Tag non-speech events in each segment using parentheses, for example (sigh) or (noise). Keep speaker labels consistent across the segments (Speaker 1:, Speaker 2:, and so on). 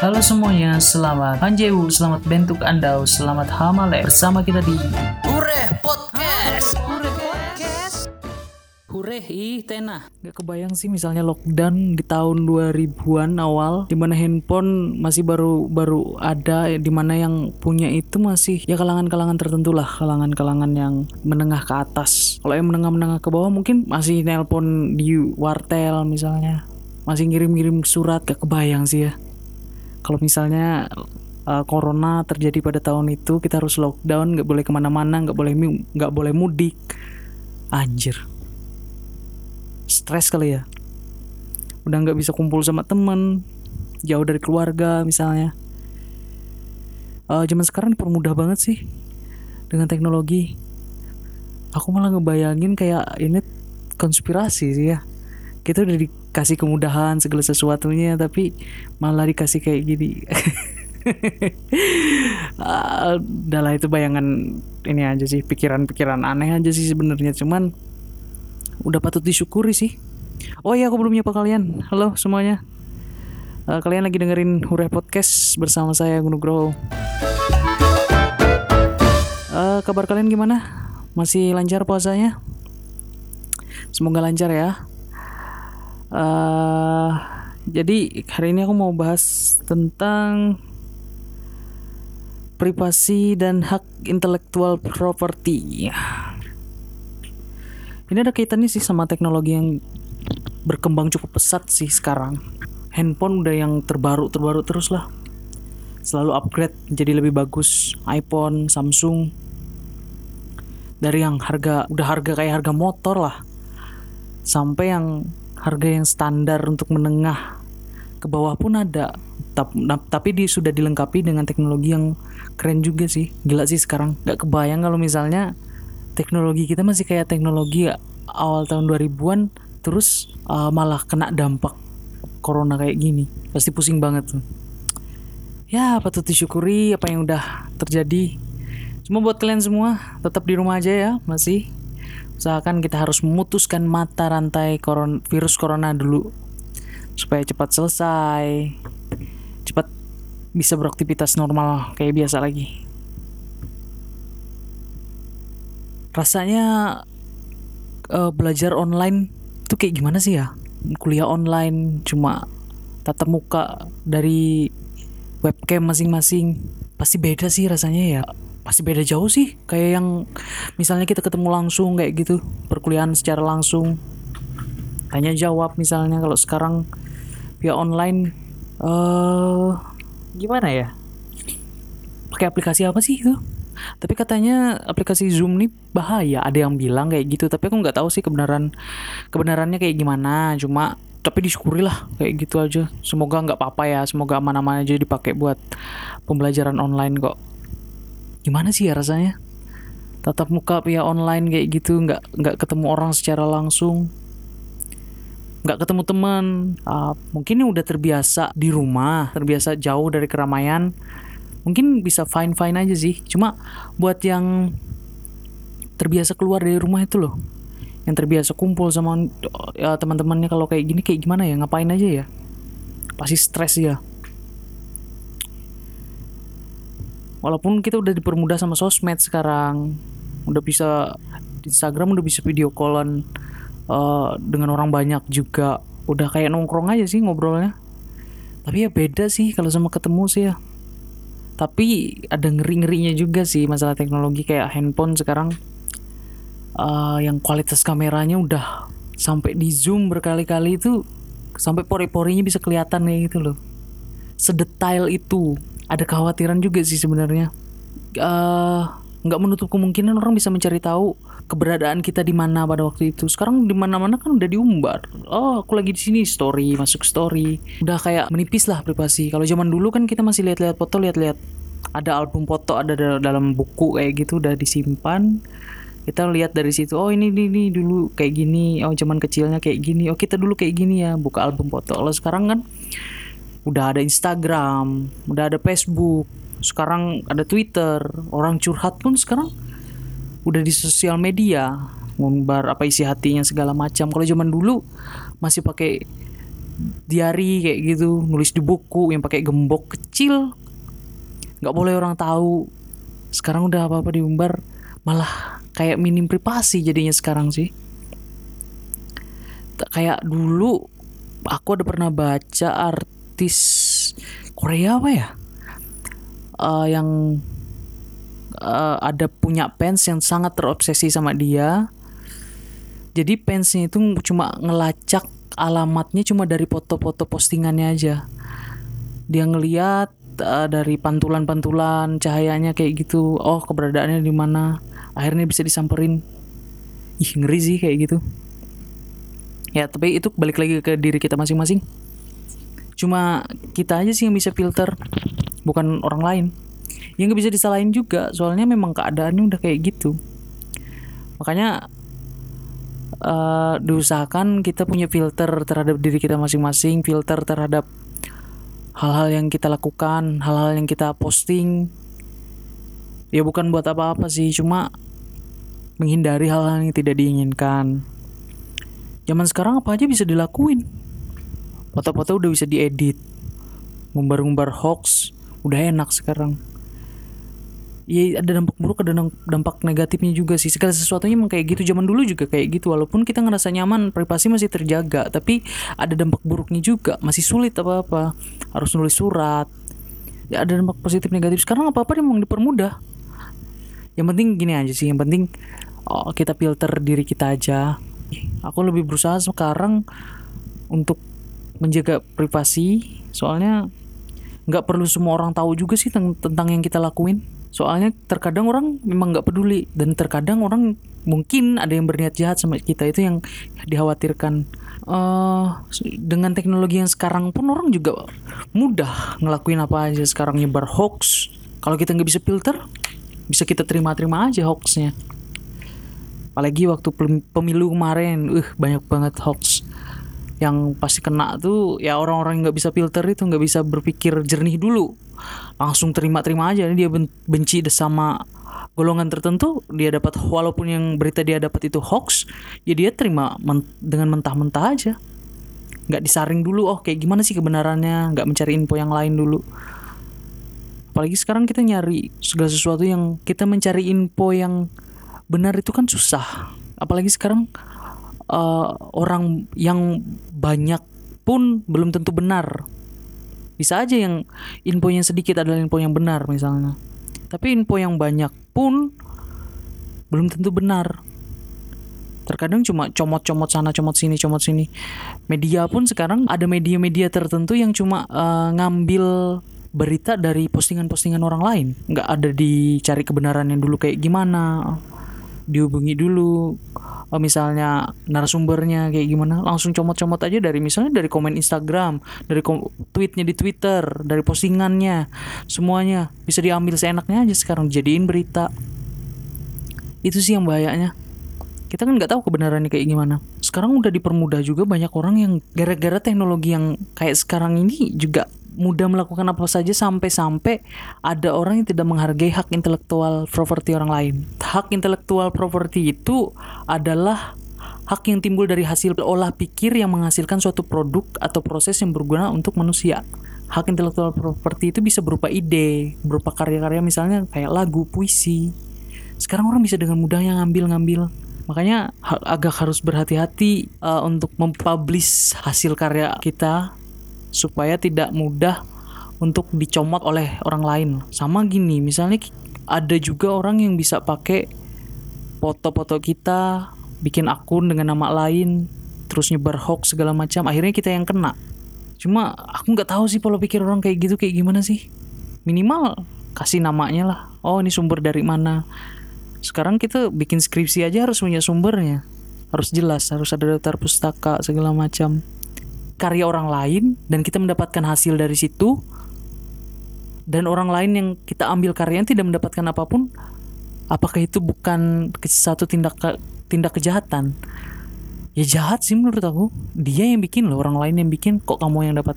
Speaker 1: Halo semuanya, selamat Panjewu, selamat bentuk Anda, selamat Hamale bersama kita di
Speaker 2: Hure Podcast. Hure Podcast. Hure ih tenah.
Speaker 3: Gak kebayang sih misalnya lockdown di tahun 2000-an awal di mana handphone masih baru baru ada di mana yang punya itu masih ya kalangan-kalangan tertentu lah kalangan-kalangan yang menengah ke atas kalau yang menengah-menengah ke bawah mungkin masih nelpon di wartel misalnya masih ngirim-ngirim surat gak kebayang sih ya kalau misalnya uh, corona terjadi pada tahun itu kita harus lockdown nggak boleh ke mana-mana nggak boleh nggak boleh mudik. Anjir. Stres kali ya. Udah nggak bisa kumpul sama temen jauh dari keluarga misalnya. Uh, zaman sekarang dipermudah banget sih dengan teknologi. Aku malah ngebayangin kayak ini konspirasi sih ya. Kita udah dikasih kemudahan segala sesuatunya tapi malah dikasih kayak gini. (laughs) Uh, udah lah itu bayangan ini aja sih pikiran-pikiran aneh aja sih sebenarnya. Cuman udah patut disyukuri sih. Oh iya aku belum nyapa kalian. Halo semuanya. Uh, kalian lagi dengerin Hureh Podcast bersama saya Nugroho uh, kabar kalian gimana? Masih lancar puasanya? Semoga lancar ya uh, jadi hari ini aku mau bahas tentang privasi dan hak intelektual properti. Ini ada kaitannya sih sama teknologi yang berkembang cukup pesat sih sekarang. Handphone udah yang terbaru terbaru terus lah. Selalu upgrade jadi lebih bagus. iPhone Samsung. Dari yang harga udah harga kayak harga motor lah. Sampai yang harga yang standar untuk menengah ke bawah pun ada. Tapi di sudah dilengkapi dengan teknologi yang keren juga sih. Gila sih sekarang. Gak kebayang kalau misalnya teknologi kita masih kayak teknologi awal tahun 2000-an terus uh, malah kena dampak corona kayak gini. Pasti pusing banget tuh. Ya patut disyukuri apa yang udah terjadi. Cuma buat kalian semua tetap di rumah aja ya masih usahakan kita harus memutuskan mata rantai koron virus corona dulu supaya cepat selesai cepat bisa beraktivitas normal kayak biasa lagi. Rasanya uh, belajar online itu kayak gimana sih ya? Kuliah online cuma tatap muka dari webcam masing-masing pasti beda sih rasanya ya pasti beda jauh sih. Kayak yang misalnya kita ketemu langsung kayak gitu perkuliahan secara langsung. Tanya jawab misalnya kalau sekarang via online uh, gimana ya? Pakai aplikasi apa sih itu? Tapi katanya aplikasi Zoom nih bahaya. Ada yang bilang kayak gitu tapi aku nggak tahu sih kebenaran kebenarannya kayak gimana. Cuma tapi disyukuri lah kayak gitu aja. Semoga nggak apa-apa ya. Semoga aman-aman aja dipakai buat pembelajaran online kok gimana sih ya rasanya? Tatap muka via online kayak gitu nggak nggak ketemu orang secara langsung. Nggak ketemu teman. Uh, mungkin ini udah terbiasa di rumah terbiasa jauh dari keramaian mungkin bisa fine fine aja sih. Cuma buat yang terbiasa keluar dari rumah itu loh yang terbiasa kumpul sama ya, teman-temannya kalau kayak gini kayak gimana ya? Ngapain aja ya? Pasti stres ya walaupun kita udah dipermudah sama sosmed sekarang udah bisa Instagram udah bisa video callan uh, dengan orang banyak juga. Udah kayak nongkrong aja sih ngobrolnya. Tapi ya beda sih kalau sama ketemu sih ya. Tapi ada ngeri-ngerinya juga sih masalah teknologi kayak handphone sekarang. Uh, yang kualitas kameranya udah sampai di zoom berkali-kali itu sampai pori-porinya bisa kelihatan kayak gitu loh. Sedetail itu ada kekhawatiran juga sih sebenarnya uh, nggak menutup kemungkinan orang bisa mencari tahu keberadaan kita di mana pada waktu itu. Sekarang di mana-mana kan udah diumbar. Oh, aku lagi di sini story, masuk story. Udah kayak menipis lah privasi. Kalau zaman dulu kan kita masih lihat-lihat foto, lihat-lihat ada album foto ada dalam buku kayak gitu udah disimpan. Kita lihat dari situ, oh ini ini, dulu kayak gini, oh zaman kecilnya kayak gini, oh kita dulu kayak gini ya, buka album foto. Kalau sekarang kan udah ada Instagram, udah ada Facebook, sekarang ada Twitter. Orang curhat pun sekarang udah di sosial media ngumbar apa isi hatinya segala macam. Kalau zaman dulu masih pakai diary kayak gitu nulis di buku yang pakai gembok kecil. Nggak boleh orang tahu. Sekarang udah apa apa diumbar malah kayak minim privasi jadinya sekarang sih. Kayak dulu aku ada pernah baca artis Korea apa ya? Eh, yang eh, ada punya fans yang sangat terobsesi sama dia. Jadi fansnya itu cuma ngelacak alamatnya cuma dari foto-foto postingannya aja. Dia ngeliat eh, dari pantulan-pantulan cahayanya kayak gitu. Oh keberadaannya di mana? Akhirnya bisa disamperin. Ih ngeri sih kayak gitu. Ya tapi itu balik lagi ke diri kita masing-masing cuma kita aja sih yang bisa filter bukan orang lain. Yang nggak bisa disalahin juga soalnya memang keadaannya udah kayak gitu. Makanya eh, diusahakan kita punya filter terhadap diri kita masing-masing filter terhadap hal-hal yang kita lakukan hal-hal yang kita posting. Ya bukan buat apa-apa sih cuma menghindari hal-hal yang tidak diinginkan. Zaman sekarang apa aja bisa dilakuin foto-foto udah bisa diedit. Ngumbar-ngumbar hoax udah enak sekarang. Ya ada dampak buruk ada damp- dampak negatifnya juga sih. Segala sesuatunya emang kayak gitu. Zaman dulu juga kayak gitu. Walaupun kita ngerasa nyaman privasi masih terjaga. Tapi ada dampak buruknya juga. Masih sulit apa apa harus nulis surat. Ya ada dampak positif negatif. Sekarang apa apa emang dipermudah. Yang penting gini aja sih. Yang penting oh, kita filter diri kita aja. Aku lebih berusaha sekarang untuk menjaga privasi. Soalnya nggak perlu semua orang tahu juga sih tentang yang kita lakuin. Soalnya terkadang orang memang nggak peduli dan terkadang orang mungkin ada yang berniat jahat sama kita. Itu yang dikhawatirkan. Eh dengan teknologi yang sekarang pun orang juga mudah ngelakuin apa aja. Sekarang nyebar hoax. Kalau kita nggak bisa filter bisa kita terima-terima aja hoaxnya. Apalagi waktu pemilu kemarin uh banyak banget hoax yang pasti kena tuh ya orang-orang yang nggak bisa filter itu nggak bisa berpikir jernih dulu. Langsung terima-terima aja dia ben- benci sama golongan tertentu dia dapat walaupun yang berita dia dapat itu hoax ya dia terima men- dengan mentah-mentah aja. Nggak disaring dulu oh kayak gimana sih kebenarannya nggak mencari info yang lain dulu. Apalagi sekarang kita nyari segala sesuatu yang kita mencari info yang benar itu kan susah. Apalagi sekarang eh, orang yang banyak pun belum tentu benar. Bisa aja yang infonya sedikit adalah info yang benar misalnya. Tapi info yang banyak pun belum tentu benar. Terkadang cuma comot-comot sana comot sini comot sini. Media pun sekarang ada media-media tertentu yang cuma eh, ngambil berita dari postingan-postingan orang lain. Nggak ada dicari kebenarannya dulu kayak gimana dihubungi dulu misalnya narasumbernya kayak gimana langsung comot-comot aja dari misalnya dari komen Instagram dari kom- tweetnya di Twitter dari postingannya. Semuanya bisa diambil seenaknya aja sekarang jadiin berita. Itu sih yang bahayanya. Kita kan nggak tahu kebenarannya kayak gimana. Sekarang udah dipermudah juga banyak orang yang gara-gara teknologi yang kayak sekarang ini juga mudah melakukan apa saja sampai-sampai ada orang yang tidak menghargai hak intelektual properti orang lain. Hak intelektual properti itu adalah hak yang timbul dari hasil olah pikir yang menghasilkan suatu produk atau proses yang berguna untuk manusia. Hak intelektual properti itu bisa berupa ide, berupa karya-karya misalnya kayak lagu, puisi. Sekarang orang bisa dengan mudahnya ngambil-ngambil. Makanya agak harus berhati-hati uh, untuk mempublish hasil karya kita supaya tidak mudah untuk dicomot oleh orang lain. Sama gini, misalnya ada juga orang yang bisa pakai foto-foto kita, bikin akun dengan nama lain, terus nyebar hoax segala macam, akhirnya kita yang kena. Cuma aku nggak tahu sih pola pikir orang kayak gitu kayak gimana sih. Minimal kasih namanya lah. Oh ini sumber dari mana. Sekarang kita bikin skripsi aja harus punya sumbernya. Harus jelas, harus ada daftar pustaka segala macam karya orang lain dan kita mendapatkan hasil dari situ dan orang lain yang kita ambil karyanya tidak mendapatkan apa pun apakah itu bukan satu tindak ke- tindak kejahatan? Ya jahat sih menurut aku. Dia yang bikin loh orang lain yang bikin. Kok kamu yang dapat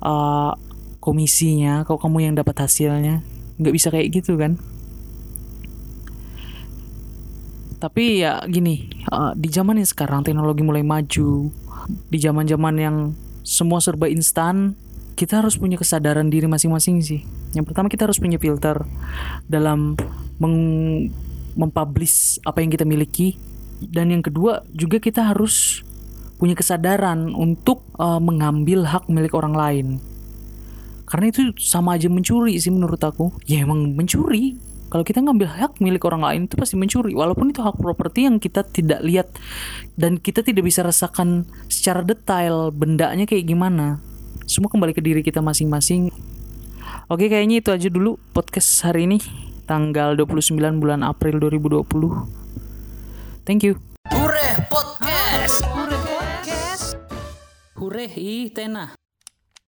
Speaker 3: uh, komisinya? Kok kamu yang dapat hasilnya? Nggak bisa kayak gitu kan? Tapi ya gini uh, di zaman yang sekarang teknologi mulai maju di zaman-zaman yang semua serba instan, kita harus punya kesadaran diri masing-masing sih. Yang pertama kita harus punya filter dalam meng- mempublish apa yang kita miliki dan yang kedua juga kita harus punya kesadaran untuk uh, mengambil hak milik orang lain. Karena itu sama aja mencuri sih menurut aku. Ya emang mencuri. Kalau kita ngambil hak milik orang lain itu pasti mencuri. Walaupun itu hak properti yang kita tidak lihat dan kita tidak bisa rasakan secara detail bendanya kayak gimana. Semua kembali ke diri kita masing-masing. Oke, kayaknya itu aja dulu podcast hari ini. Tanggal 29 bulan April 2020. Thank you.
Speaker 2: Hure Podcast. Hure Podcast. Hure ih tenah.